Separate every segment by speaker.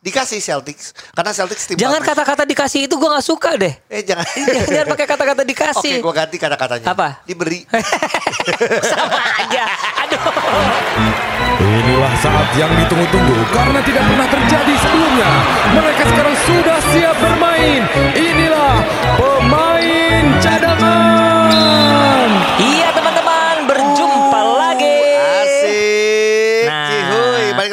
Speaker 1: Dikasih Celtics karena Celtics tim
Speaker 2: Jangan
Speaker 1: bagus.
Speaker 2: kata-kata dikasih itu gue nggak suka deh.
Speaker 1: Eh jangan.
Speaker 2: jangan, jangan pakai kata-kata
Speaker 1: Oke,
Speaker 2: dikasih.
Speaker 1: gua ganti kata-katanya.
Speaker 2: Apa?
Speaker 1: Diberi.
Speaker 2: Sama aja. Aduh.
Speaker 3: Inilah saat yang ditunggu-tunggu karena tidak pernah terjadi sebelumnya. Mereka sekarang sudah siap bermain. Inilah pemain cadangan.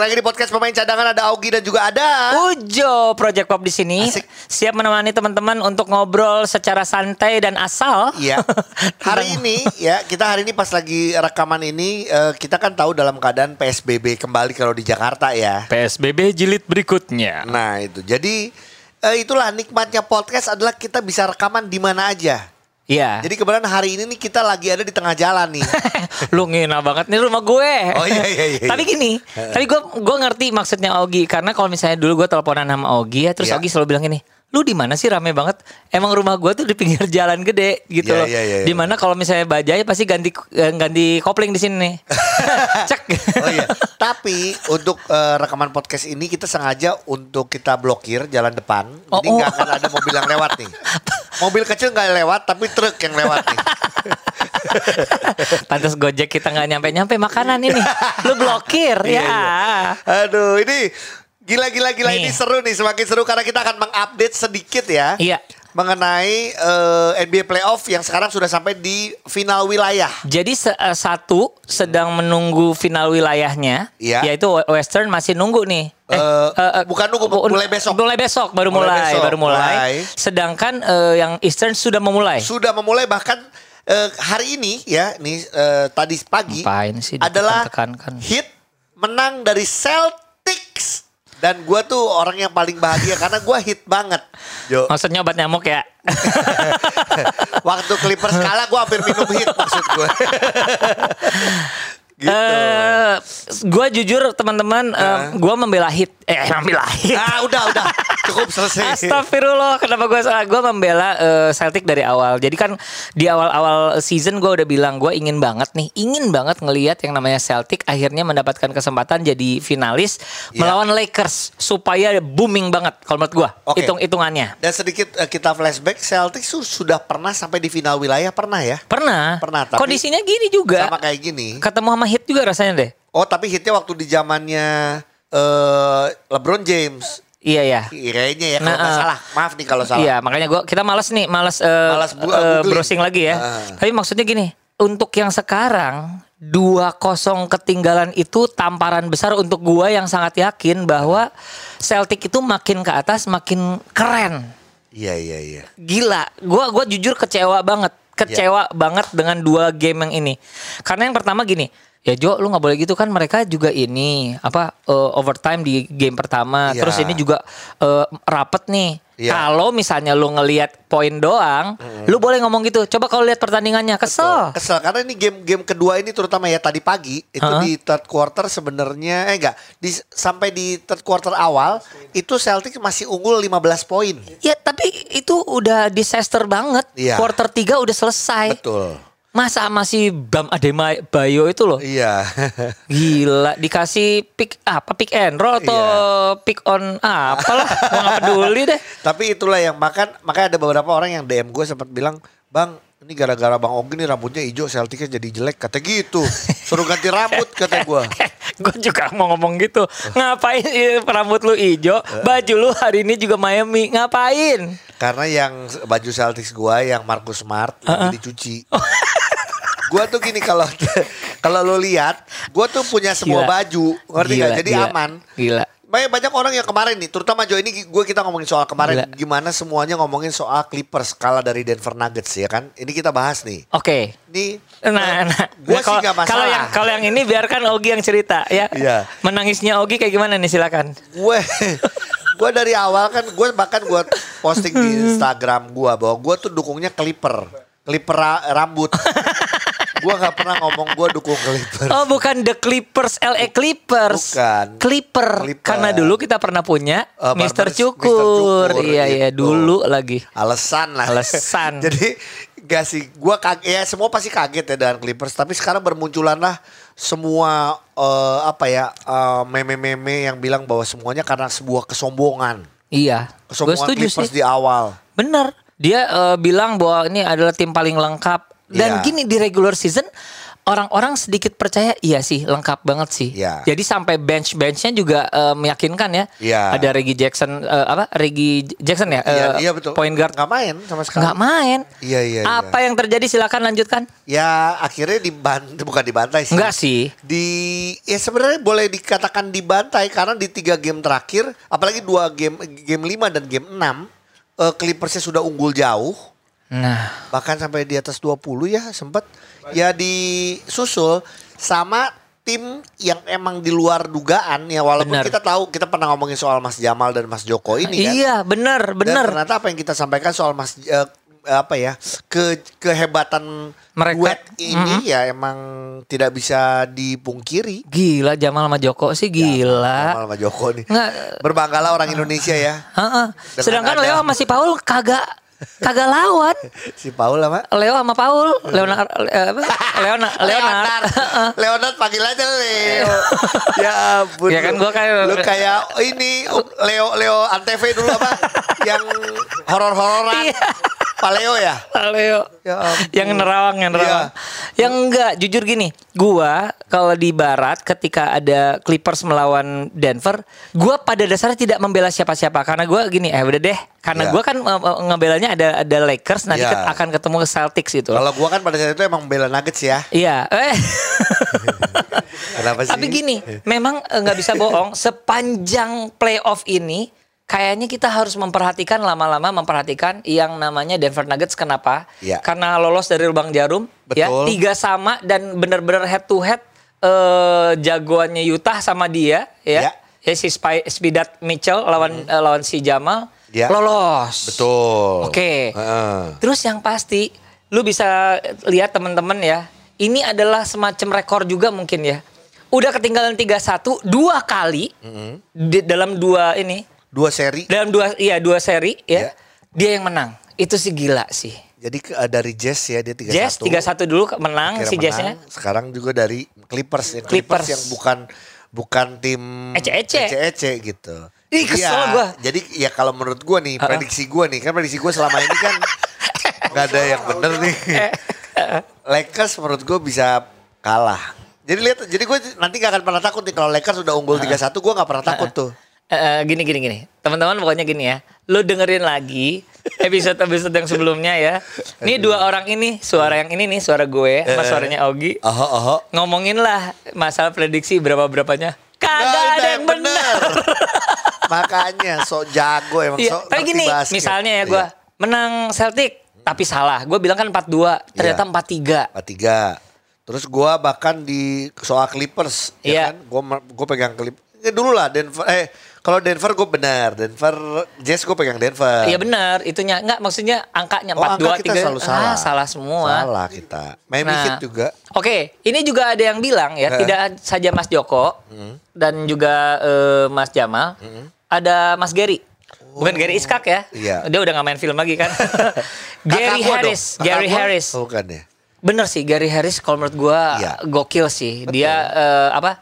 Speaker 2: Lagi
Speaker 1: di podcast pemain cadangan ada Augie dan juga ada.
Speaker 2: Ujo Project Pop di sini
Speaker 1: Asik.
Speaker 2: siap menemani teman-teman untuk ngobrol secara santai dan asal.
Speaker 1: Iya. Hari ini ya kita hari ini pas lagi rekaman ini eh, kita kan tahu dalam keadaan PSBB kembali kalau di Jakarta ya.
Speaker 2: PSBB jilid berikutnya.
Speaker 1: Nah itu jadi eh, itulah nikmatnya podcast adalah kita bisa rekaman di mana aja.
Speaker 2: Iya.
Speaker 1: Jadi kebetulan hari ini nih kita lagi ada di tengah jalan nih.
Speaker 2: Lu ngina banget nih rumah gue.
Speaker 1: Oh, iya, iya, iya.
Speaker 2: Tapi gini, tapi gue gue ngerti maksudnya Ogi karena kalau misalnya dulu gue teleponan sama Ogi ya, terus
Speaker 1: Iya.
Speaker 2: Ogi selalu bilang gini, lu di mana sih rame banget? Emang rumah gue tuh di pinggir jalan gede gitu
Speaker 1: Iya,
Speaker 2: loh.
Speaker 1: iya, iya, iya.
Speaker 2: Di mana kalau misalnya bajai pasti ganti eh, ganti kopling di sini nih. Cek.
Speaker 1: Oh iya. Tapi untuk eh, rekaman podcast ini kita sengaja untuk kita blokir jalan depan.
Speaker 2: Oh,
Speaker 1: Jadi
Speaker 2: oh.
Speaker 1: nggak akan ada mobil yang lewat nih. Mobil kecil nggak lewat tapi truk yang lewat nih.
Speaker 2: Pantas Gojek kita nggak nyampe-nyampe makanan ini. Lu blokir
Speaker 1: Iya,
Speaker 2: ya.
Speaker 1: Aduh ini gila-gila gila
Speaker 2: Nih.
Speaker 1: ini seru nih semakin seru karena kita akan mengupdate sedikit ya.
Speaker 2: Iya.
Speaker 1: Mengenai eh, NBA playoff yang sekarang sudah sampai di final wilayah.
Speaker 2: Jadi se- eh, satu sedang menunggu final wilayahnya,
Speaker 1: Iya.
Speaker 2: yaitu Western masih nunggu nih.
Speaker 1: Eh, bukan nunggu, mulai besok.
Speaker 2: Mulai besok baru
Speaker 1: Mulai
Speaker 2: mulai,
Speaker 1: besok,
Speaker 2: baru mulai.
Speaker 1: mulai.
Speaker 2: Sedangkan eh, yang Eastern sudah memulai.
Speaker 1: Sudah memulai bahkan eh, hari ini ya, nih eh, tadi pagi
Speaker 2: Ngapain sih
Speaker 1: adalah hit menang dari Celtics dan gua tuh orang yang paling bahagia karena gua hit banget. Yo.
Speaker 2: Maksudnya obat nyamuk ya?
Speaker 1: Waktu Clippers kalah gua hampir minum hit maksud gua. gitu.
Speaker 2: Eh, gua jujur teman-teman, eh, gua membela hit. Eh, membela hit.
Speaker 1: ah, udah udah cukup selesai.
Speaker 2: Astagfirullah, kenapa gue salah? Gue membela eh, Celtic dari awal. Jadi kan di awal-awal season gue udah bilang gue ingin banget nih, ingin banget ngelihat yang namanya Celtic akhirnya mendapatkan kesempatan jadi finalis
Speaker 1: Iya.
Speaker 2: melawan Lakers supaya booming banget kalau menurut gue.
Speaker 1: Oke.
Speaker 2: Hitung hitungannya.
Speaker 1: Dan sedikit eh, kita flashback, Celtics tuh sudah pernah sampai di final wilayah pernah ya?
Speaker 2: Pernah.
Speaker 1: Pernah, tapi-
Speaker 2: Kondisinya gini juga.
Speaker 1: Sama kayak gini.
Speaker 2: Ketemu sama hit juga rasanya deh.
Speaker 1: Oh tapi hitnya waktu di zamannya eh, LeBron James.
Speaker 2: Iya ya.
Speaker 1: Kayaknya ya kalau
Speaker 2: Nah, eh,
Speaker 1: salah. Maaf nih kalau salah.
Speaker 2: Iya, makanya gua kita malas nih, malas, eh,
Speaker 1: Malas bu- googling.
Speaker 2: browsing lagi ya.
Speaker 1: Ah.
Speaker 2: Tapi maksudnya gini, untuk yang sekarang 2-0 ketinggalan itu tamparan besar untuk gua yang sangat yakin bahwa Celtic itu makin ke atas makin keren.
Speaker 1: Iya iya iya.
Speaker 2: Gila, gua gua jujur kecewa banget. Kecewa banget dengan dua game yang ini. Karena yang pertama gini, ya Jo lu nggak boleh gitu kan mereka juga ini apa eh, overtime di game pertama.
Speaker 1: Iya.
Speaker 2: Terus ini juga eh, rapet nih.
Speaker 1: Iya.
Speaker 2: Kalau misalnya lu ngelihat poin doang, lu boleh ngomong gitu. Coba kalau lihat pertandingannya kesel.
Speaker 1: Kesel karena ini game-game kedua ini terutama ya tadi pagi itu
Speaker 2: Heeh.
Speaker 1: di third quarter sebenarnya eh enggak di sampai di third quarter awal itu Celtic masih unggul 15 poin.
Speaker 2: Ya tapi itu udah disaster banget.
Speaker 1: Iya.
Speaker 2: Quarter 3 udah selesai.
Speaker 1: Betul.
Speaker 2: Masa masih Bam Adema Bayo itu loh.
Speaker 1: Iya.
Speaker 2: Gila dikasih pick apa pick and roll atau
Speaker 1: Iya.
Speaker 2: pick on apalah gua gak peduli deh.
Speaker 1: Tapi itulah yang makan makanya ada beberapa orang yang DM gue sempat bilang, "Bang, ini gara-gara Bang Ogi nih rambutnya hijau, Celticnya jadi jelek." Kata gitu. Suruh ganti rambut kata gue.
Speaker 2: gue juga mau ngomong gitu. Ngapain eh, rambut lu ijo, baju lu hari ini juga Miami. Ngapain?
Speaker 1: Karena yang baju Celtics gua yang Marcus Smart lagi dicuci. gua tuh gini kalau kalau lo lihat, gua tuh punya semua
Speaker 2: Gila.
Speaker 1: baju, ngerti
Speaker 2: Gila,
Speaker 1: nggak? Jadi
Speaker 2: gila.
Speaker 1: aman.
Speaker 2: Gila.
Speaker 1: Banyak banyak orang yang kemarin nih, terutama Jo ini gue kita ngomongin soal kemarin
Speaker 2: Gila.
Speaker 1: gimana semuanya ngomongin soal Clippers kalah dari Denver Nuggets ya kan. Ini kita bahas nih.
Speaker 2: Oke.
Speaker 1: Ini
Speaker 2: Nah, nah,
Speaker 1: gue
Speaker 2: Nah,
Speaker 1: sih gak masalah.
Speaker 2: Kalau yang kalau yang ini biarkan Ogi yang cerita ya.
Speaker 1: Iya.
Speaker 2: Menangisnya Ogi kayak gimana nih silakan.
Speaker 1: gue gue dari awal kan gue bahkan gue posting di Instagram gue bahwa gue tuh dukungnya Clipper, Clipper ra- rambut. Gue nggak pernah ngomong gue dukung Clipper.
Speaker 2: Oh bukan The Clippers, LA Clippers.
Speaker 1: Bukan.
Speaker 2: Clipper.
Speaker 1: Clipper.
Speaker 2: Karena dulu kita pernah punya Mr.
Speaker 1: Barber-
Speaker 2: Cukur.
Speaker 1: Cukur,
Speaker 2: Iya iya
Speaker 1: gitu.
Speaker 2: dulu lagi.
Speaker 1: Alasan lah.
Speaker 2: Alasan.
Speaker 1: Jadi gak sih, gue kaget ya semua pasti kaget ya dengan Clippers. Tapi sekarang bermunculanlah semua eh, apa ya eh, meme-meme yang bilang bahwa semuanya karena sebuah kesombongan.
Speaker 2: Iya. Gue
Speaker 1: Kesombongan
Speaker 2: setuju
Speaker 1: Clippers
Speaker 2: sih.
Speaker 1: di awal.
Speaker 2: Bener. Dia eh, bilang bahwa ini adalah tim paling lengkap. Dan
Speaker 1: Iya.
Speaker 2: gini di regular season orang-orang sedikit percaya iya sih lengkap banget sih.
Speaker 1: Iya.
Speaker 2: Jadi sampai bench benchnya juga eh, meyakinkan ya.
Speaker 1: Iya.
Speaker 2: Ada Reggie Jackson eh, apa Reggie Jackson ya?
Speaker 1: Iya,
Speaker 2: Eh,
Speaker 1: iya betul.
Speaker 2: Point guard.
Speaker 1: Nggak main sama sekali.
Speaker 2: Nggak main.
Speaker 1: Iya, iya, iya.
Speaker 2: Apa yang terjadi silakan lanjutkan.
Speaker 1: Ya akhirnya dibantai bukan dibantai sih.
Speaker 2: Enggak sih.
Speaker 1: Di ya sebenarnya boleh dikatakan dibantai karena di tiga game terakhir, apalagi dua game game 5 dan game 6 eh, Clippersnya sudah unggul jauh.
Speaker 2: Nah,
Speaker 1: bahkan sampai di atas 20 ya sempat ya disusul sama tim yang emang di luar dugaan ya walaupun
Speaker 2: Benar.
Speaker 1: kita tahu kita pernah ngomongin soal Mas Jamal dan Mas Joko ini kan
Speaker 2: iya bener
Speaker 1: dan
Speaker 2: bener.
Speaker 1: ternyata apa yang kita sampaikan soal Mas eh, apa ya ke kehebatan
Speaker 2: Mereka.
Speaker 1: duet ini ya emang tidak bisa dipungkiri
Speaker 2: Gila Jamal sama Joko sih gila.
Speaker 1: Jamal sama Joko nih
Speaker 2: Nggak-
Speaker 1: berbanggalah orang Indonesia ya
Speaker 2: Heeh.
Speaker 1: Dengan
Speaker 2: Sedangkan Leo sama si Paul kagak kagak lawan.
Speaker 1: si Paul sama
Speaker 2: Leo sama Paul, Leonard, eh, apa? Leonard, Leonard.
Speaker 1: Leonard panggil aja Leo. ya ampun.
Speaker 2: Ya kan gua kayak-
Speaker 1: lu kayak ini Leo Leo Antv dulu apa? yang horor-hororan.
Speaker 2: Iya.
Speaker 1: Pak Leo ya?
Speaker 2: Leo.
Speaker 1: Ya ampun.
Speaker 2: yang nerawang, yang nerawang. Yang enggak, jujur gini, gua kalau di barat ketika ada Clippers melawan Denver, gua pada dasarnya tidak membela siapa-siapa karena gua gini, eh udah deh, karena
Speaker 1: Ya.
Speaker 2: gua kan eh, ngebelanya ada ada Lakers nanti
Speaker 1: Ya.
Speaker 2: akan ketemu Celtics itu.
Speaker 1: Kalau gua kan pada saat itu emang bela Nuggets ya.
Speaker 2: Iya, eh.
Speaker 1: Kenapa sih?
Speaker 2: Tapi gini, memang eh, nggak bisa bohong. Sepanjang playoff ini, kayaknya kita harus memperhatikan lama-lama memperhatikan yang namanya Denver Nuggets. Kenapa?
Speaker 1: Iya.
Speaker 2: Karena lolos dari lubang jarum, ya
Speaker 1: Betul.
Speaker 2: tiga sama dan benar-benar head to head eh, jagoannya Utah sama dia, ya.
Speaker 1: Iya.
Speaker 2: Ya si Spy, Spidat Mitchell lawan eh, lawan si Jamal
Speaker 1: Iya.
Speaker 2: lolos.
Speaker 1: Betul.
Speaker 2: Oke.
Speaker 1: Heeh.
Speaker 2: Terus yang pasti, lu bisa lihat teman-teman ya, ini adalah semacam rekor juga mungkin ya. Udah ketinggalan 3-1 dua kali di dalam dua ini,
Speaker 1: Dua seri.
Speaker 2: dalam dua iya dua seri ya. Dia yang menang. Itu sih gila sih.
Speaker 1: Jadi ke- eh, dari Jazz ya dia 3-1.
Speaker 2: Jazz 3-1 dulu menang
Speaker 1: Akhirnya
Speaker 2: si. Jazznya.
Speaker 1: Sekarang juga dari Clippers ya. Clippers,
Speaker 2: Clippers.
Speaker 1: yang bukan bukan tim
Speaker 2: Ece-ece.
Speaker 1: ece gitu.
Speaker 2: Ih, kesel
Speaker 1: Iya,
Speaker 2: gua.
Speaker 1: Jadi ya kalau menurut gua nih, prediksi gua nih, kan prediksi gua selama ini kan nggak ada yang bener nih. Lakers menurut gua bisa kalah. Jadi lihat, jadi gue nanti gak akan pernah takut nih kalau Lakers udah unggul 3-1, gua nggak pernah takut tuh.
Speaker 2: Eh, eh, gini gini gini. Teman-teman pokoknya gini ya. Lu dengerin lagi episode-episode yang sebelumnya ya. Ini dua orang ini, suara yang ini nih suara gue sama
Speaker 1: Eh.
Speaker 2: suaranya Ogi.
Speaker 1: Oho, oho.
Speaker 2: ngomongin lah masalah prediksi berapa berapanya kagak ada yang benar.
Speaker 1: Makanya sok jago emang
Speaker 2: Iya,
Speaker 1: sok
Speaker 2: tapi gini,
Speaker 1: basket.
Speaker 2: misalnya ya gue
Speaker 1: Iya.
Speaker 2: menang Celtic tapi salah. Gue bilang kan 4-2, ternyata
Speaker 1: Iya.
Speaker 2: 4-3.
Speaker 1: tiga. Terus gua bahkan di soal Clippers,
Speaker 2: Iya.
Speaker 1: ya kan? Gua gua pegang Clippers. Ya dulu lah Denver. Eh kalau Denver gue benar, Denver Jazz gue pegang Denver.
Speaker 2: Iya benar, itunya enggak maksudnya angkanya
Speaker 1: Oh,
Speaker 2: 4-2
Speaker 1: angka kita
Speaker 2: 3.
Speaker 1: selalu salah.
Speaker 2: Ah, salah semua.
Speaker 1: Salah kita. Miami
Speaker 2: Nah,
Speaker 1: Heat juga.
Speaker 2: Oke, ini juga ada yang bilang ya,
Speaker 1: Eh. Hmm.
Speaker 2: tidak saja Mas Joko dan juga eh, Mas Jamal, ada Mas Gary. Bukan Gary Iskak ya.
Speaker 1: Oh. Iya.
Speaker 2: Dia udah gak main film lagi kan. Gary Harris, Gary? Harris.
Speaker 1: Oh, bukan ya.
Speaker 2: Bener sih Gary Harris kalau menurut gua
Speaker 1: Iya.
Speaker 2: gokil sih. Dia eh, apa?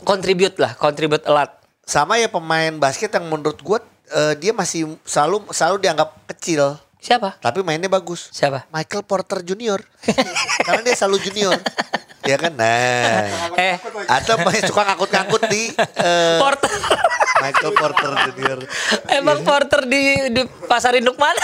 Speaker 2: Contribute lah, contribute a lot.
Speaker 1: Sama ya pemain basket yang menurut gue eh, dia masih selalu selalu dianggap kecil,
Speaker 2: Siapa?
Speaker 1: tapi mainnya bagus.
Speaker 2: Siapa?
Speaker 1: Michael Porter Junior. Karena dia selalu junior. ya kan? Nah.
Speaker 2: Eh,
Speaker 1: Atau main suka ngangkut-ngangkut di eh,
Speaker 2: Porter.
Speaker 1: Michael Porter Junior.
Speaker 2: Emang Porter di di pasar induk mana?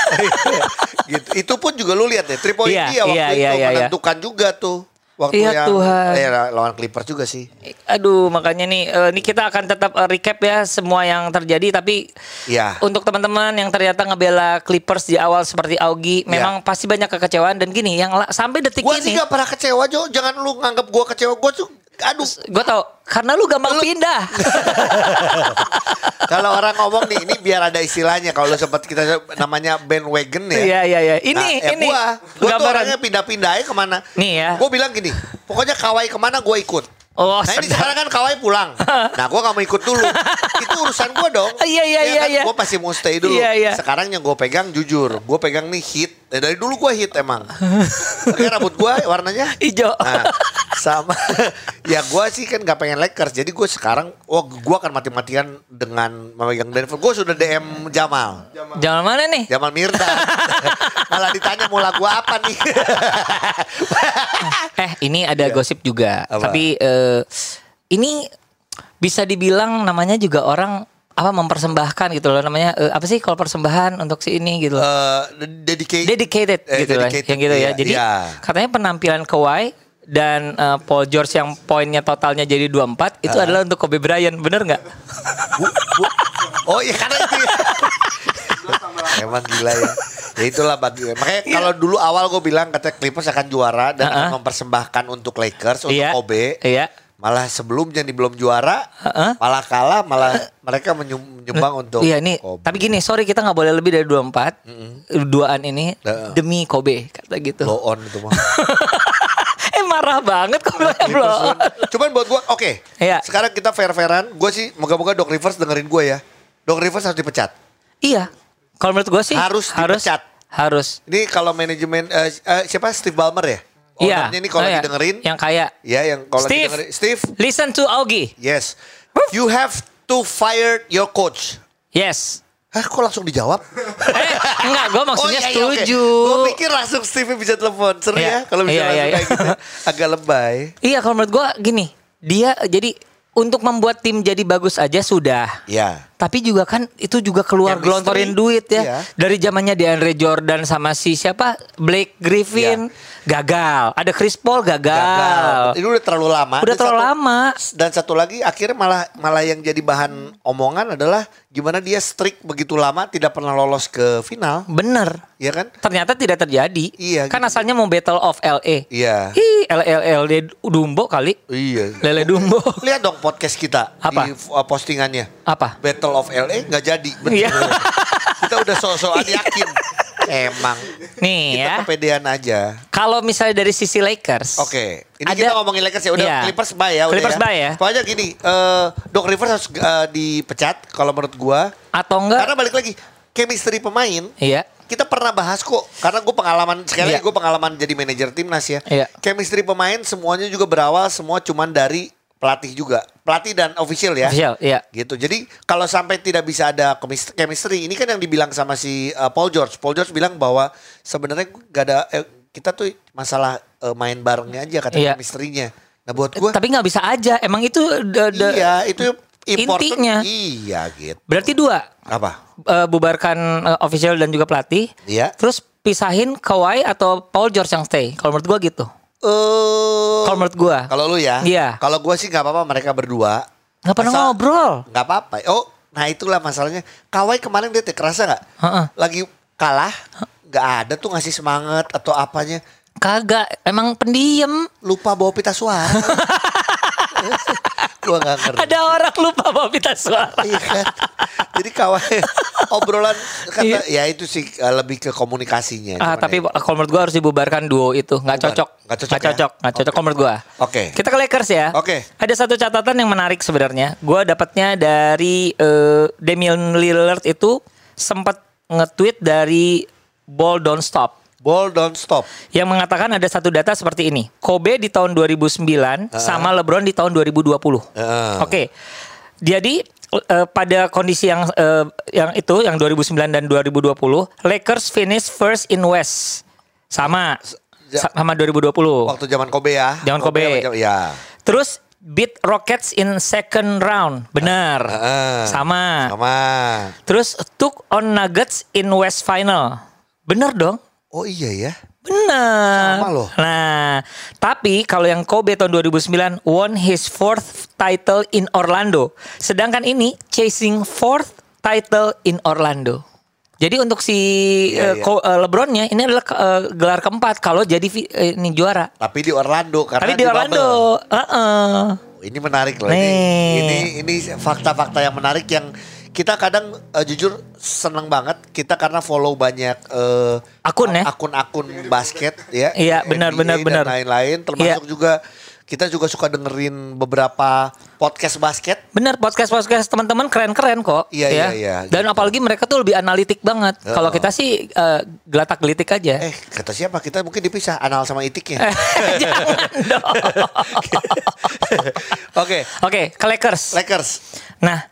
Speaker 1: gitu. Itu pun juga lu lihat three point
Speaker 2: Iya,
Speaker 1: dia waktu
Speaker 2: iya,
Speaker 1: itu
Speaker 2: iya, iya, iya.
Speaker 1: menentukan juga tuh. Waktu
Speaker 2: Iya,
Speaker 1: yang
Speaker 2: Tuhan.
Speaker 1: eh, lawan Clippers juga sih.
Speaker 2: Aduh, makanya nih, eh, ini kita akan tetap eh, recap ya semua yang terjadi. Tapi
Speaker 1: Iya.
Speaker 2: untuk teman-teman yang ternyata ngebela Clippers di awal seperti Augie,
Speaker 1: Iya.
Speaker 2: memang pasti banyak kekecewaan dan gini, yang sampai detik
Speaker 1: Gua sih
Speaker 2: ini,
Speaker 1: gak pernah kecewa Jo, jangan lu nganggap gua kecewa. Gua tuh aduh
Speaker 2: gue tau, karena lu gampang pindah.
Speaker 1: kalau orang ngomong nih ini biar ada istilahnya kalau lu sempat kita namanya bandwagon ya.
Speaker 2: Iya, iya, iya. Ini,
Speaker 1: Nah, ya
Speaker 2: ini.
Speaker 1: gua, gua tuh orangnya pindah-pindah aja ke mana.
Speaker 2: Nih ya.
Speaker 1: Gue bilang gini, pokoknya Kawai ke mana gue ikut.
Speaker 2: Oh,
Speaker 1: Nah ini
Speaker 2: sedap.
Speaker 1: sekarang kan Kawhi pulang. Nah gue gak mau ikut dulu. Itu urusan gue dong.
Speaker 2: Iya, iya, iya, iya.
Speaker 1: Gue pasti mau stay dulu.
Speaker 2: Iya, iya.
Speaker 1: Sekarang yang gue pegang jujur. Gue pegang nih hit. Eh, dari dulu gue hit emang. Pakai rambut gue warnanya.
Speaker 2: Hijau.
Speaker 1: Nah, sama. ya gue sih kan gak pengen Lakers. Jadi gue sekarang. Oh gue akan mati-matian dengan memegang Denver. Gue sudah DM Jamal.
Speaker 2: Jangan mana nih?
Speaker 1: Jamal Mirdad. Malah ditanya mau lagu apa nih.
Speaker 2: Eh, ini ada gosip juga.
Speaker 1: Apa?
Speaker 2: Tapi eh, ini bisa dibilang namanya juga orang apa mempersembahkan gitu loh namanya eh, apa sih kalau persembahan untuk si ini gitu loh.
Speaker 1: Eh, dedicated.
Speaker 2: dedicated
Speaker 1: Eh,
Speaker 2: gitu lah
Speaker 1: dedicated,
Speaker 2: yang gitu ya.
Speaker 1: iya,
Speaker 2: Jadi
Speaker 1: iya.
Speaker 2: katanya penampilan Kawhi dan eh, Paul George yang poinnya totalnya jadi 24 itu adalah untuk Kobe Bryant, bener nggak?
Speaker 1: Oh iya karena itu ya. Emang gila ya. Ya itulah bagi Makanya kalau dulu awal gue bilang kata Clippers akan juara dan akan
Speaker 2: Uh-uh.
Speaker 1: mempersembahkan untuk Lakers untuk
Speaker 2: Iya.
Speaker 1: Kobe.
Speaker 2: Iya.
Speaker 1: Malah sebelumnya nih belum juara,
Speaker 2: Uh-uh.
Speaker 1: malah kalah, malah mereka menyum- menyumbang untuk
Speaker 2: Iya nih,
Speaker 1: Kobe.
Speaker 2: tapi gini, sorry kita nggak boleh lebih dari 24. Duaan ini
Speaker 1: Heeh.
Speaker 2: demi Kobe kata gitu.
Speaker 1: blow on itu mah.
Speaker 2: eh marah banget kok bilang
Speaker 1: Clippers
Speaker 2: blow on.
Speaker 1: Cuman buat gue, oke.
Speaker 2: Iya.
Speaker 1: Sekarang kita fair-fairan. Gue sih, moga-moga Doc Rivers dengerin gue ya. Doc Rivers harus dipecat.
Speaker 2: Iya. Kalau menurut gue sih
Speaker 1: Harus
Speaker 2: harus
Speaker 1: dipecat.
Speaker 2: harus.
Speaker 1: Ini kalau manajemen eh, eh, siapa Steve Ballmer ya?
Speaker 2: Iya.
Speaker 1: Ownernya ini kalau
Speaker 2: Oh,
Speaker 1: lagi
Speaker 2: iya.
Speaker 1: dengerin,
Speaker 2: yang kayak
Speaker 1: ya yang kalau
Speaker 2: Steve.
Speaker 1: dengerin, Steve,
Speaker 2: listen to Augie.
Speaker 1: yes, you have to fire your coach.
Speaker 2: Yes.
Speaker 1: Hah, kok langsung dijawab?
Speaker 2: Eh, enggak, gue maksudnya
Speaker 1: iya, iya, oke.
Speaker 2: setuju.
Speaker 1: Gue pikir langsung Steve bisa telepon. Seru
Speaker 2: Iya.
Speaker 1: ya kalau bisa
Speaker 2: Iya,
Speaker 1: langsung
Speaker 2: iya,
Speaker 1: kayak
Speaker 2: iya.
Speaker 1: gitu. Agak lebay.
Speaker 2: Iya, kalau menurut gue gini, dia jadi untuk membuat tim jadi bagus aja sudah.
Speaker 1: Ya.
Speaker 2: Tapi juga kan itu juga keluar
Speaker 1: Chemistry.
Speaker 2: gelontorin duit ya.
Speaker 1: Iya.
Speaker 2: Dari zamannya DeAndre Jordan sama si siapa? Blake Griffin gagal. Ada Chris Paul gagal.
Speaker 1: Gagal. Ini udah terlalu lama.
Speaker 2: Udah
Speaker 1: Dan
Speaker 2: terlalu
Speaker 1: satu-
Speaker 2: lama.
Speaker 1: Dan satu lagi akhirnya malah malah yang jadi bahan omongan adalah gimana dia strict begitu lama tidak pernah lolos ke final,
Speaker 2: Bener.
Speaker 1: ya kan?
Speaker 2: Ternyata tidak terjadi.
Speaker 1: Iya,
Speaker 2: Kan
Speaker 1: gitu.
Speaker 2: asalnya mau Battle of LA.
Speaker 1: Iya.
Speaker 2: Ih, LLL Dumbo kali.
Speaker 1: Iya.
Speaker 2: Lele Dumbo.
Speaker 1: Lihat dong podcast kita
Speaker 2: Apa?
Speaker 1: di postingannya.
Speaker 2: Apa?
Speaker 1: Battle of LA nggak jadi. Betul.
Speaker 2: Iya.
Speaker 1: kita udah so-soan yakin. Emang.
Speaker 2: Nih
Speaker 1: Kita
Speaker 2: ya.
Speaker 1: kepedean aja.
Speaker 2: Kalau misalnya dari sisi Lakers.
Speaker 1: Oke, ini
Speaker 2: Ada-
Speaker 1: kita ngomongin Lakers ya. Udah
Speaker 2: Iya.
Speaker 1: Clippers bye ya. Udah
Speaker 2: Clippers
Speaker 1: ya.
Speaker 2: bye ya.
Speaker 1: Pokoknya gini, eh Doc Rivers harus eh, dipecat kalau menurut gua.
Speaker 2: Atau enggak?
Speaker 1: Karena balik lagi, chemistry pemain
Speaker 2: Iya.
Speaker 1: kita pernah bahas kok. Karena gue pengalaman sekali
Speaker 2: Iya.
Speaker 1: gue pengalaman jadi manajer timnas ya.
Speaker 2: Iya.
Speaker 1: Chemistry pemain semuanya juga berawal semua cuman dari pelatih juga, pelatih dan official ya.
Speaker 2: Official, iya.
Speaker 1: Gitu. Jadi kalau sampai tidak bisa ada chemis- chemistry, ini kan yang dibilang sama si uh, Paul George. Paul George bilang bahwa sebenarnya gak ada eh, kita tuh masalah uh, main barengnya aja kata
Speaker 2: Iya.
Speaker 1: chemistry-nya. Nah buat gue,
Speaker 2: Tapi nggak bisa aja. Emang itu the- the-
Speaker 1: iya itu important.
Speaker 2: Intinya.
Speaker 1: Iya gitu.
Speaker 2: Berarti dua.
Speaker 1: Apa?
Speaker 2: Eh, bubarkan eh, official dan juga pelatih.
Speaker 1: Iya.
Speaker 2: Terus pisahin Kawhi atau Paul George yang stay. Kalau menurut gua gitu.
Speaker 1: Eh,
Speaker 2: Kalau menurut gua.
Speaker 1: Kalau lu ya?
Speaker 2: Iya.
Speaker 1: Kalau gua sih nggak apa-apa mereka berdua.
Speaker 2: Nggak pernah
Speaker 1: Asal-
Speaker 2: ngobrol.
Speaker 1: Nggak apa-apa. Oh, nah itulah masalahnya. Kawai kemarin dia kerasa nggak?
Speaker 2: Heeh.
Speaker 1: Lagi kalah, nggak ada tuh ngasih semangat atau apanya.
Speaker 2: Kagak. Emang pendiam.
Speaker 1: Lupa bawa pita suara. gua nggak ngerti.
Speaker 2: Ada orang lupa bawa pita suara.
Speaker 1: Iya kan? Jadi kawai obrolan kata
Speaker 2: Iya.
Speaker 1: ya itu sih uh, lebih ke komunikasinya.
Speaker 2: Ah, tapi
Speaker 1: ya.
Speaker 2: kalau menurut gua harus dibubarkan duo itu. Nggak cocok.
Speaker 1: Nggak cocok
Speaker 2: Nggak
Speaker 1: ya?
Speaker 2: cocok. Nggak cocok kalau menurut gua.
Speaker 1: Oke.
Speaker 2: Kita ke Lakers ya.
Speaker 1: Oke.
Speaker 2: Ada satu catatan yang menarik sebenarnya. Gua dapatnya dari eh, Damian Lillard itu sempat nge-tweet dari Ball Don't Stop.
Speaker 1: Ball don't stop.
Speaker 2: yang mengatakan ada satu data seperti ini. Kobe di tahun 2009 sama LeBron di tahun 2020.
Speaker 1: Heeh.
Speaker 2: Oke. Jadi eh, pada kondisi yang eh, yang itu yang 2009 dan 2020, Lakers finish first in West. Sama
Speaker 1: Ja-
Speaker 2: sama 2020.
Speaker 1: Waktu zaman Kobe ya.
Speaker 2: Zaman Kobe.
Speaker 1: zaman- Ya.
Speaker 2: Terus beat Rockets in second round. Benar.
Speaker 1: Heeh.
Speaker 2: Sama.
Speaker 1: Sama.
Speaker 2: Terus took on Nuggets in West final. Benar dong?
Speaker 1: Oh iya ya.
Speaker 2: Benar.
Speaker 1: Sama loh.
Speaker 2: Nah, tapi kalau yang Kobe tahun 2009 won his fourth title in Orlando. Sedangkan ini chasing fourth title in Orlando. Jadi untuk si
Speaker 1: iya.
Speaker 2: Ko- eh, LeBronnya ini adalah eh, gelar keempat kalau jadi eh, ini juara.
Speaker 1: Tapi di Orlando karena
Speaker 2: Tapi di Orlando, Heeh.
Speaker 1: Ini menarik loh. Ini
Speaker 2: Nih.
Speaker 1: ini ini fakta-fakta yang menarik yang kita kadang eh, jujur seneng banget kita karena follow banyak eh,
Speaker 2: Akun ya?
Speaker 1: akun-akun basket ya.
Speaker 2: Iya, benar, benar,
Speaker 1: dan
Speaker 2: benar.
Speaker 1: lain-lain termasuk
Speaker 2: Iya.
Speaker 1: juga Kita juga suka dengerin beberapa podcast basket.
Speaker 2: Bener podcast podcast teman-teman keren-keren kok.
Speaker 1: Iya,
Speaker 2: ya.
Speaker 1: iya, iya,
Speaker 2: Dan
Speaker 1: gitu.
Speaker 2: apalagi mereka tuh lebih analitik banget. Kalau kita sih eh, gelatak gelitik aja.
Speaker 1: Eh, kata siapa? Kita mungkin dipisah anal sama itiknya.
Speaker 2: Jangan dong.
Speaker 1: Oke,
Speaker 2: Oke, ke Lakers.
Speaker 1: Lakers.
Speaker 2: Nah,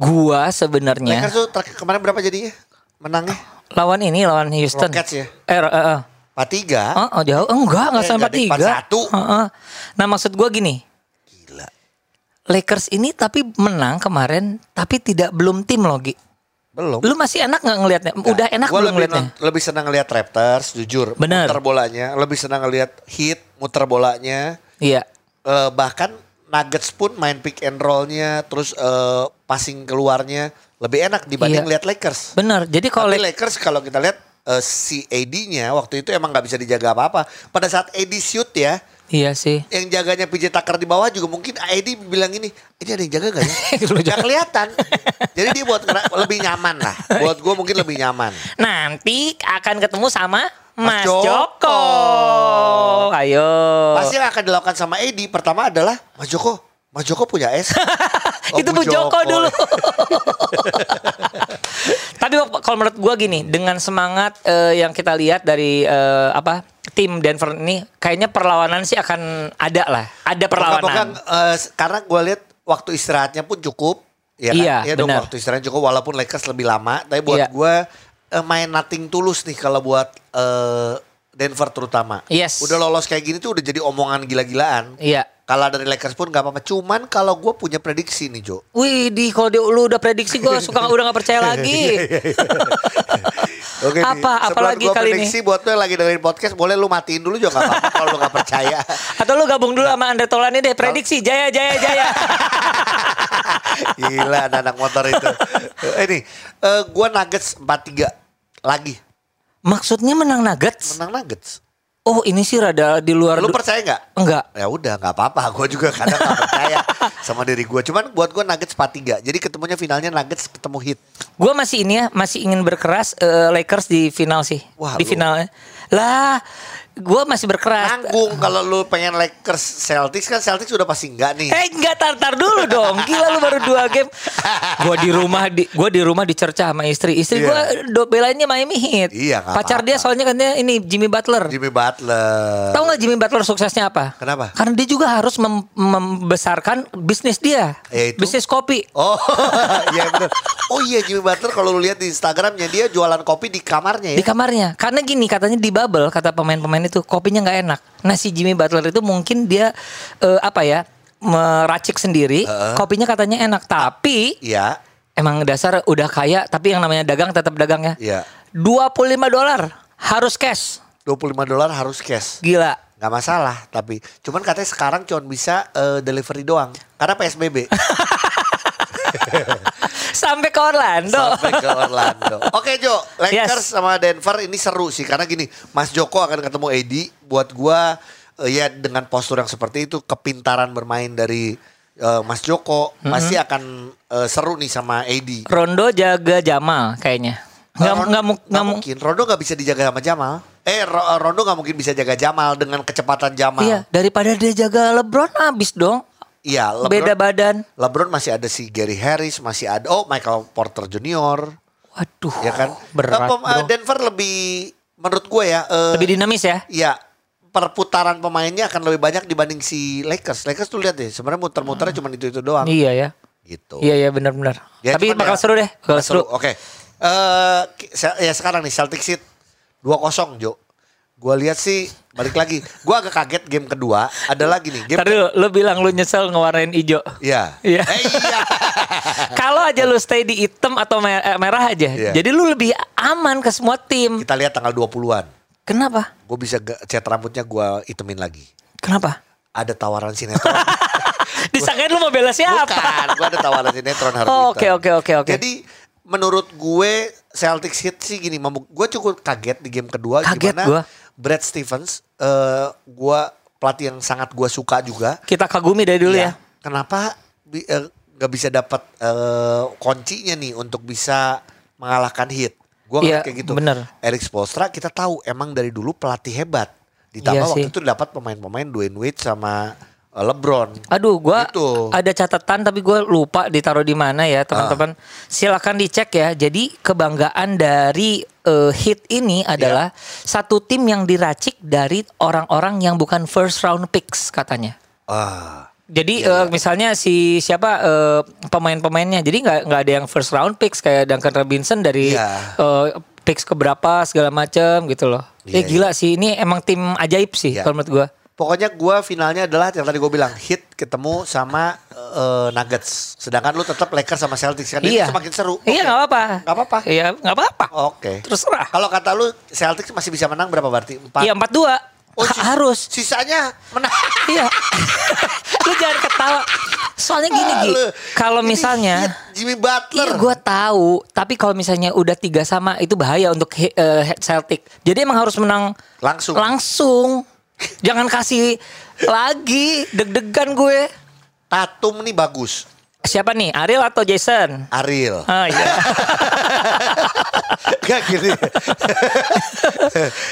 Speaker 2: gua sebenarnya
Speaker 1: Lakers tuh kemarin berapa jadinya? Menangnya?
Speaker 2: lawan ini lawan Houston.
Speaker 1: Rockets ya?
Speaker 2: Eh, eh, eh.
Speaker 1: 4-3.
Speaker 2: Oh, oh, jauh. Enggak, enggak
Speaker 1: Eh,
Speaker 2: sampai
Speaker 1: Dik,
Speaker 2: tiga.
Speaker 1: 4-1.
Speaker 2: Heeh. Nah, maksud gua gini.
Speaker 1: Gila.
Speaker 2: Lakers ini tapi menang kemarin, tapi tidak belum tim loh, Gi.
Speaker 1: Belum.
Speaker 2: Lu masih enak nggak ngelihatnya? Udah enak
Speaker 1: Gue
Speaker 2: belum
Speaker 1: lebih,
Speaker 2: ngelihatnya?
Speaker 1: lebih senang ngeliat Raptors, jujur.
Speaker 2: Bener.
Speaker 1: Muter bolanya. Lebih senang ngeliat Heat, muter bolanya.
Speaker 2: Iya.
Speaker 1: Eh, bahkan Nuggets pun main pick and rollnya, terus eh, passing keluarnya lebih enak dibanding
Speaker 2: Iya.
Speaker 1: lihat Lakers.
Speaker 2: Bener. Jadi kalau
Speaker 1: Lakers kalau kita lihat eh, si AD-nya waktu itu emang nggak bisa dijaga apa-apa. Pada saat AD shoot ya,
Speaker 2: Iya sih.
Speaker 1: yang jaganya PJ Tucker di bawah juga mungkin AD bilang ini, ini ada yang jaga gak ya? Gak kelihatan. Jadi dia buat lebih nyaman lah. Buat gue mungkin lebih nyaman.
Speaker 2: Nanti akan ketemu sama
Speaker 1: Mas
Speaker 2: Mas,
Speaker 1: Joko.
Speaker 2: Joko. Ayo.
Speaker 1: Pasti yang akan dilakukan sama AD pertama adalah Mas Joko. Mas Joko punya S. Oh,
Speaker 2: Itu Bu Joko dulu. Tapi kalau menurut gua gini, dengan semangat eh, yang kita lihat dari eh, apa tim Denver ini, kayaknya perlawanan sih akan ada lah, ada perlawanan.
Speaker 1: Moga-moga, eh, karena gue lihat waktu istirahatnya pun cukup. Ya kan?
Speaker 2: Iya,
Speaker 1: Iya dong
Speaker 2: benar.
Speaker 1: waktu istirahat cukup walaupun Lakers lebih lama. Tapi buat
Speaker 2: Iya.
Speaker 1: gue eh, main nothing tulus nih kalau buat eh, Denver terutama.
Speaker 2: Yes.
Speaker 1: Udah lolos kayak gini tuh udah jadi omongan gila-gilaan.
Speaker 2: Iya.
Speaker 1: Kalau dari Lakers pun gak apa-apa. Cuman kalau gue punya prediksi nih Jo.
Speaker 2: Wih, di kalau dia- lu udah prediksi gua suka udah gak percaya lagi.
Speaker 1: Oke nih,
Speaker 2: Apa?
Speaker 1: sebelum
Speaker 2: Apalagi
Speaker 1: gua
Speaker 2: kali ini?
Speaker 1: prediksi buat lo yang lagi dengerin podcast boleh lu matiin dulu juga gak apa-apa kalau lu gak percaya.
Speaker 2: Atau lu gabung dulu sama Andre Tolani deh, prediksi jaya jaya jaya.
Speaker 1: Gila anak motor itu. Eh nih, eh, gua Nuggets 4-3 lagi.
Speaker 2: Maksudnya menang Nuggets?
Speaker 1: Menang Nuggets.
Speaker 2: Oh, ini sih rada di luar
Speaker 1: Lu percaya nggak?
Speaker 2: Enggak.
Speaker 1: Ya udah nggak apa-apa. Gue juga kadang nggak percaya sama diri gue. Cuman buat gue Nuggets 4-3. Jadi ketemunya finalnya Nuggets ketemu Heat.
Speaker 2: Gue masih ini ya, masih ingin berkeras eh, Lakers di final sih.
Speaker 1: Wah,
Speaker 2: di
Speaker 1: lu-
Speaker 2: finalnya. Lah, gue masih berkeras.
Speaker 1: Nanggung kalau lu pengen Lakers Celtics kan Celtics udah pasti enggak nih.
Speaker 2: Eh enggak tar-tar dulu dong. Gila lu baru dua game. Gua di rumah di gua di rumah dicerca sama istri. Istri gua do belainnya Miami Heat.
Speaker 1: Iya,
Speaker 2: Pacar dia soalnya katanya ini Jimmy Butler.
Speaker 1: Jimmy Butler.
Speaker 2: Tahu nggak Jimmy Butler suksesnya apa?
Speaker 1: Kenapa?
Speaker 2: Karena dia juga harus mem- membesarkan bisnis dia.
Speaker 1: Yaitu?
Speaker 2: Bisnis kopi.
Speaker 1: Oh iya bener. Oh iya Jimmy Butler kalau lu lihat di Instagramnya dia jualan kopi di kamarnya
Speaker 2: Di
Speaker 1: ya.
Speaker 2: kamarnya. Karena gini katanya di bubble kata pemain-pemain itu kopinya nggak enak. Nah si Jimmy Butler itu mungkin dia eh, apa ya meracik sendiri. Kopinya katanya enak. Tapi
Speaker 1: Iya.
Speaker 2: emang dasar udah kaya. Tapi yang namanya dagang tetap dagang ya.
Speaker 1: Iya.
Speaker 2: 25 dolar harus cash.
Speaker 1: 25 dolar harus cash.
Speaker 2: Gila.
Speaker 1: Nggak masalah tapi cuman katanya sekarang cuma bisa eh, delivery doang karena PSBB
Speaker 2: Sampai ke Orlando.
Speaker 1: sampai ke Orlando. Oke Jo, Lakers
Speaker 2: Yes.
Speaker 1: sama Denver ini seru sih karena gini, Mas Joko akan ketemu Edi. Buat gua eh, ya dengan postur yang seperti itu, kepintaran bermain dari eh, Mas Joko pasti akan eh, seru nih sama Edi.
Speaker 2: Rondo jaga Jamal kayaknya. Nggak,
Speaker 1: Ron-
Speaker 2: nggak,
Speaker 1: nggak
Speaker 2: nggak mu-
Speaker 1: mungkin. Rondo nggak bisa dijaga sama Jamal. Eh Ro- Rondo nggak mungkin bisa jaga Jamal dengan kecepatan Jamal.
Speaker 2: Iya, daripada dia jaga LeBron habis dong.
Speaker 1: Iya, LeBron,
Speaker 2: Beda badan.
Speaker 1: LeBron masih ada si Gary Harris, masih ada oh Michael Porter Junior,
Speaker 2: Waduh.
Speaker 1: ya kan?
Speaker 2: Berat,
Speaker 1: Eh, pem- eh,
Speaker 2: bro.
Speaker 1: Denver lebih menurut gue ya eh,
Speaker 2: Lebih dinamis ya.
Speaker 1: Iya, perputaran pemainnya akan lebih banyak dibanding si Lakers. Lakers tuh lihat deh, sebenarnya muter-muternya cuma itu-itu doang.
Speaker 2: Iya ya.
Speaker 1: Gitu.
Speaker 2: Iya iya benar-benar.
Speaker 1: Ya,
Speaker 2: Tapi bakal
Speaker 1: ya-
Speaker 2: seru deh. Bakal seru.
Speaker 1: Oke. Eh, ki- se- ya sekarang nih Celtics Heat 2-0, Jo. Gua lihat sih balik lagi. Gua agak kaget game kedua. Ada lagi nih game.
Speaker 2: Ntar dulu, lu bilang lu nyesel ngewarnain hijau.
Speaker 1: Iya.
Speaker 2: Iya.
Speaker 1: Eh, iya.
Speaker 2: Kalau aja lu stay di hitam atau eh, merah aja.
Speaker 1: Iya.
Speaker 2: Jadi lu lebih aman ke semua tim.
Speaker 1: Kita lihat tanggal 20-an.
Speaker 2: Kenapa?
Speaker 1: Gue bisa cat rambutnya gua itemin lagi.
Speaker 2: Kenapa?
Speaker 1: Ada tawaran sinetron.
Speaker 2: Disangkain lu mau bela siapa?
Speaker 1: Bukan, gue ada tawaran sinetron hari
Speaker 2: Oh, oke, oke, oke, oke.
Speaker 1: Jadi menurut gue Celtics hit sih gini, gue cukup kaget di game kedua
Speaker 2: Kaget
Speaker 1: gimana
Speaker 2: gua.
Speaker 1: Brad Stevens, eh gue pelatih yang sangat gue suka juga.
Speaker 2: Kita kagumi dari dulu
Speaker 1: Iya.
Speaker 2: ya.
Speaker 1: Kenapa bi- eh, nggak bisa dapat eh, kuncinya nih untuk bisa mengalahkan hit? Gue
Speaker 2: Iya,
Speaker 1: kayak gitu.
Speaker 2: bener.
Speaker 1: Eric Spoelstra kita tahu emang dari dulu pelatih hebat. Ditambah
Speaker 2: Iya
Speaker 1: waktu
Speaker 2: sih.
Speaker 1: itu dapat pemain-pemain Dwayne Wade sama LeBron.
Speaker 2: Aduh, gua
Speaker 1: Gitu.
Speaker 2: ada catatan tapi gue lupa ditaruh di mana ya, teman-teman. Silakan dicek ya. Jadi kebanggaan dari eh, hit ini adalah satu tim yang diracik dari orang-orang yang bukan first round picks katanya.
Speaker 1: Ah.
Speaker 2: Jadi eh, misalnya si siapa eh, pemain-pemainnya, jadi nggak nggak ada yang first round picks kayak Duncan Robinson dari
Speaker 1: Iya.
Speaker 2: eh, picks keberapa segala macam gitu loh.
Speaker 1: Iya,
Speaker 2: eh gila sih ini emang tim ajaib sih
Speaker 1: Iya.
Speaker 2: kalau menurut gue.
Speaker 1: Pokoknya gua finalnya adalah yang tadi gue bilang hit ketemu sama eh, Nuggets. Sedangkan lu tetap Lakers sama Celtics kan
Speaker 2: Iya.
Speaker 1: itu semakin seru.
Speaker 2: Iya nggak apa-apa.
Speaker 1: Nggak apa-apa.
Speaker 2: Iya nggak apa-apa.
Speaker 1: Oke.
Speaker 2: Terserah.
Speaker 1: Kalau kata lu Celtics masih bisa menang berapa berarti? Empat.
Speaker 2: Iya empat dua.
Speaker 1: Oh, sis-
Speaker 2: harus.
Speaker 1: Sisanya menang.
Speaker 2: Iya. Lu jangan ketawa. Soalnya gini Gi,
Speaker 1: Lu,
Speaker 2: kalau misalnya
Speaker 1: hit Jimmy Butler.
Speaker 2: Iya gue tahu, tapi kalau misalnya udah tiga sama itu bahaya untuk eh, Celtic. Jadi emang harus menang
Speaker 1: Langsung.
Speaker 2: Langsung. Jangan kasih lagi deg-degan gue.
Speaker 1: Tatum nih bagus.
Speaker 2: Siapa nih? Ariel atau Jason?
Speaker 1: Ariel.
Speaker 2: Ah iya.
Speaker 1: Gak gini.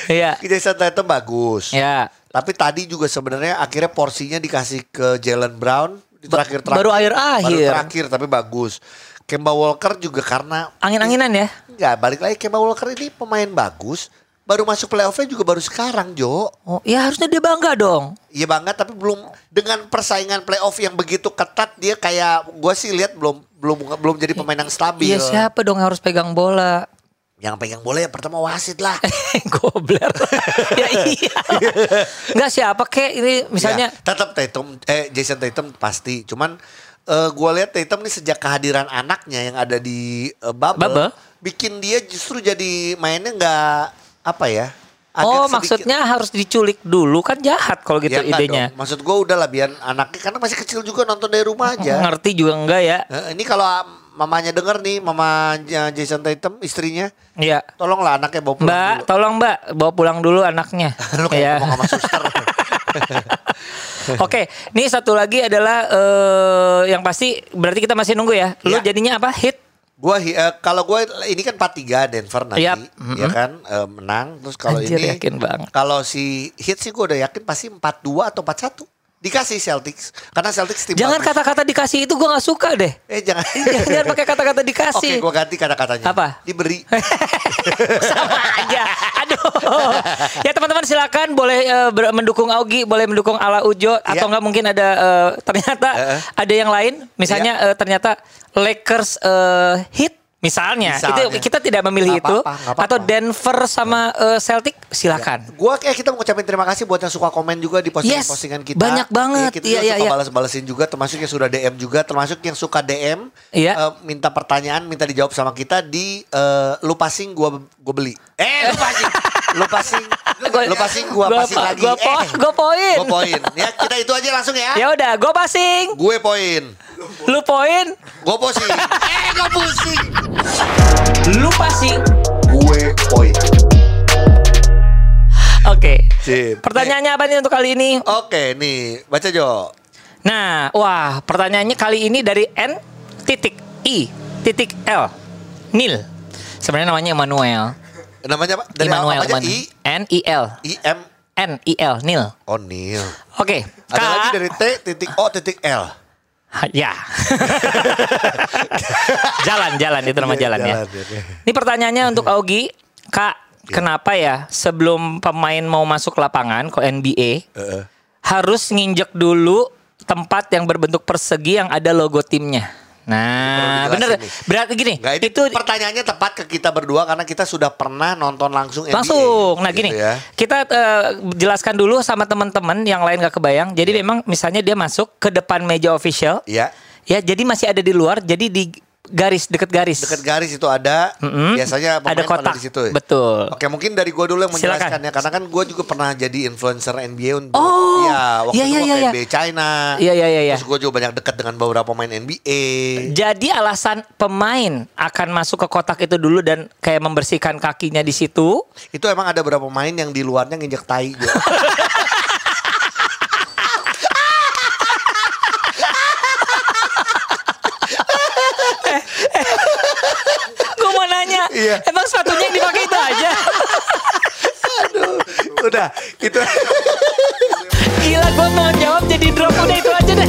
Speaker 2: Iya.
Speaker 1: Jason Tatum bagus.
Speaker 2: Ya.
Speaker 1: Tapi tadi juga sebenarnya akhirnya porsinya dikasih ke Jalen Brown di terakhir terakhir.
Speaker 2: baru
Speaker 1: Baru
Speaker 2: akhir-akhir.
Speaker 1: terakhir tapi bagus. Kemba Walker juga karena
Speaker 2: Angin-anginan ya.
Speaker 1: nggak balik lagi Kemba Walker ini pemain bagus. Baru masuk playoffnya juga baru sekarang Jo.
Speaker 2: Oh, ya harusnya dia bangga dong.
Speaker 1: Iya banget tapi belum dengan persaingan playoff yang begitu ketat dia kayak gue sih lihat belum belum belum jadi pemain yang stabil.
Speaker 2: Iya siapa dong yang harus pegang bola?
Speaker 1: Yang pegang bola yang pertama wasit lah.
Speaker 2: Gobler. ya iya. Enggak siapa kek ini misalnya
Speaker 1: Ya, tetap Tatum eh Jason Tatum pasti. Cuman eh gue lihat Tatum nih sejak kehadiran anaknya yang ada di eh, bubble,
Speaker 2: Bubble?
Speaker 1: bikin dia justru jadi mainnya nggak apa ya? agak
Speaker 2: Oh
Speaker 1: sedikit-
Speaker 2: maksudnya harus diculik dulu kan jahat kalau gitu
Speaker 1: Ya,
Speaker 2: idenya.
Speaker 1: dong. Maksud gue udah lah biar anaknya karena masih kecil juga nonton dari rumah aja.
Speaker 2: Ngerti juga enggak ya?
Speaker 1: Eh, ini kalau mamanya denger nih, mamanya Jason Tatum istrinya,
Speaker 2: Iya.
Speaker 1: tolonglah anaknya bawa pulang
Speaker 2: Mbak,
Speaker 1: dulu.
Speaker 2: tolong Mbak bawa pulang dulu anaknya.
Speaker 1: Lu kayak
Speaker 2: Iya.
Speaker 1: ngomong sama suster.
Speaker 2: Oke, ini satu lagi adalah eh yang pasti berarti kita masih nunggu ya. Lu
Speaker 1: Iya.
Speaker 2: jadinya apa? Hit?
Speaker 1: Gua eh, kalau gue ini kan 4-3 Denver nanti,
Speaker 2: Yap.
Speaker 1: ya kan eh, menang. Terus kalau ini
Speaker 2: yakin banget.
Speaker 1: Kalau si Heat sih gue udah yakin pasti 4-2 atau 4-1. Dikasih Celtics karena Celtics tim
Speaker 2: Jangan
Speaker 1: bagus.
Speaker 2: kata-kata dikasih itu gue nggak suka deh.
Speaker 1: Eh jangan.
Speaker 2: jangan, jangan pakai kata-kata
Speaker 1: Oke,
Speaker 2: dikasih.
Speaker 1: gue ganti kata-katanya.
Speaker 2: Apa?
Speaker 1: Diberi.
Speaker 2: Sama aja. Aduh. ya teman-teman silakan boleh eh, ber- mendukung Augie, boleh mendukung Ala Ujo atau
Speaker 1: Iya.
Speaker 2: enggak mungkin ada eh, ternyata
Speaker 1: Eh.
Speaker 2: ada yang lain, misalnya eh, ternyata Lakers eh, hit misalnya.
Speaker 1: Misalnya.
Speaker 2: Itu kita tidak memilih
Speaker 1: Nggak
Speaker 2: itu
Speaker 1: apa-apa, nggak apa-apa.
Speaker 2: atau Denver sama eh, Celtic silakan.
Speaker 1: Gue kayak kita mau ngucapin terima kasih buat yang suka komen juga di postingan-postingan
Speaker 2: Yes,
Speaker 1: kita.
Speaker 2: banyak banget.
Speaker 1: Iya, kita
Speaker 2: Iya,
Speaker 1: juga
Speaker 2: iya,
Speaker 1: suka
Speaker 2: iya.
Speaker 1: balas-balasin juga, termasuk yang sudah DM juga, termasuk yang suka DM,
Speaker 2: Iya.
Speaker 1: eh, minta pertanyaan, minta dijawab sama kita di eh, lu passing gua gua beli. Eh, lu passing. lu passing. Lu passing gua,
Speaker 2: Gua
Speaker 1: passing lagi.
Speaker 2: gua po-
Speaker 1: eh,
Speaker 2: gua poin.
Speaker 1: Gua poin. Ya, kita itu aja langsung ya.
Speaker 2: Ya udah, gue passing,
Speaker 1: Gue poin.
Speaker 2: lu poin,
Speaker 1: Gue pusing. eh, gue pusing.
Speaker 2: lu passing.
Speaker 1: Gue poin.
Speaker 2: Oke.
Speaker 1: Sip.
Speaker 2: Pertanyaannya apa nih untuk kali ini?
Speaker 1: Oke, nih, baca Jo.
Speaker 2: Nah, wah, pertanyaannya kali ini dari N titik I titik L. Nil. Sebenarnya namanya Emmanuel.
Speaker 1: Namanya apa? Dari
Speaker 2: Immanuel.
Speaker 1: apa. I,
Speaker 2: N I L.
Speaker 1: I, M,
Speaker 2: N I L. Nil.
Speaker 1: Oh, Neil.
Speaker 2: Oke.
Speaker 1: Ada
Speaker 2: Kak.
Speaker 1: lagi dari T titik O titik L.
Speaker 2: Ya. jalan, jalan itu nama
Speaker 1: Iya,
Speaker 2: jalan, ya.
Speaker 1: jalan, oke.
Speaker 2: Ini pertanyaannya untuk Augie, Kak. Kenapa ya sebelum pemain mau masuk lapangan ke NBA
Speaker 1: Heeh.
Speaker 2: harus nginjek dulu tempat yang berbentuk persegi yang ada logo timnya? Nah, bener.
Speaker 1: nih.
Speaker 2: Berarti gini,
Speaker 1: Nggak, ini
Speaker 2: itu
Speaker 1: pertanyaannya tepat ke kita berdua karena kita sudah pernah nonton langsung NBA.
Speaker 2: Langsung. Nah
Speaker 1: Gitu
Speaker 2: gini,
Speaker 1: ya.
Speaker 2: kita eh, jelaskan dulu sama teman-teman yang lain gak kebayang. Jadi memang misalnya dia masuk ke depan meja official,
Speaker 1: Iya.
Speaker 2: ya jadi masih ada di luar, jadi di garis deket garis.
Speaker 1: Dekat garis itu ada.
Speaker 2: Mm-mm.
Speaker 1: Biasanya
Speaker 2: Ada kotak.
Speaker 1: di situ. ya?
Speaker 2: Betul.
Speaker 1: Oke, mungkin dari gua dulu yang
Speaker 2: Silakan.
Speaker 1: menjelaskan ya karena kan gua juga pernah jadi influencer NBA untuk
Speaker 2: Oh,
Speaker 1: ya waktu
Speaker 2: iya,
Speaker 1: itu gua
Speaker 2: iya, iya.
Speaker 1: NBA China.
Speaker 2: Iya, iya, iya, iya.
Speaker 1: Terus gua juga banyak dekat dengan beberapa pemain NBA.
Speaker 2: Jadi alasan pemain akan masuk ke kotak itu dulu dan kayak membersihkan kakinya di situ.
Speaker 1: Itu emang ada beberapa pemain yang di luarnya nginjek tai. Jo.
Speaker 2: Gue mau nanya,
Speaker 1: Iya.
Speaker 2: emang sepatunya yang dipakai itu aja?
Speaker 1: Udah, itu
Speaker 2: Gila gue mau jawab jadi drop Udah itu aja deh.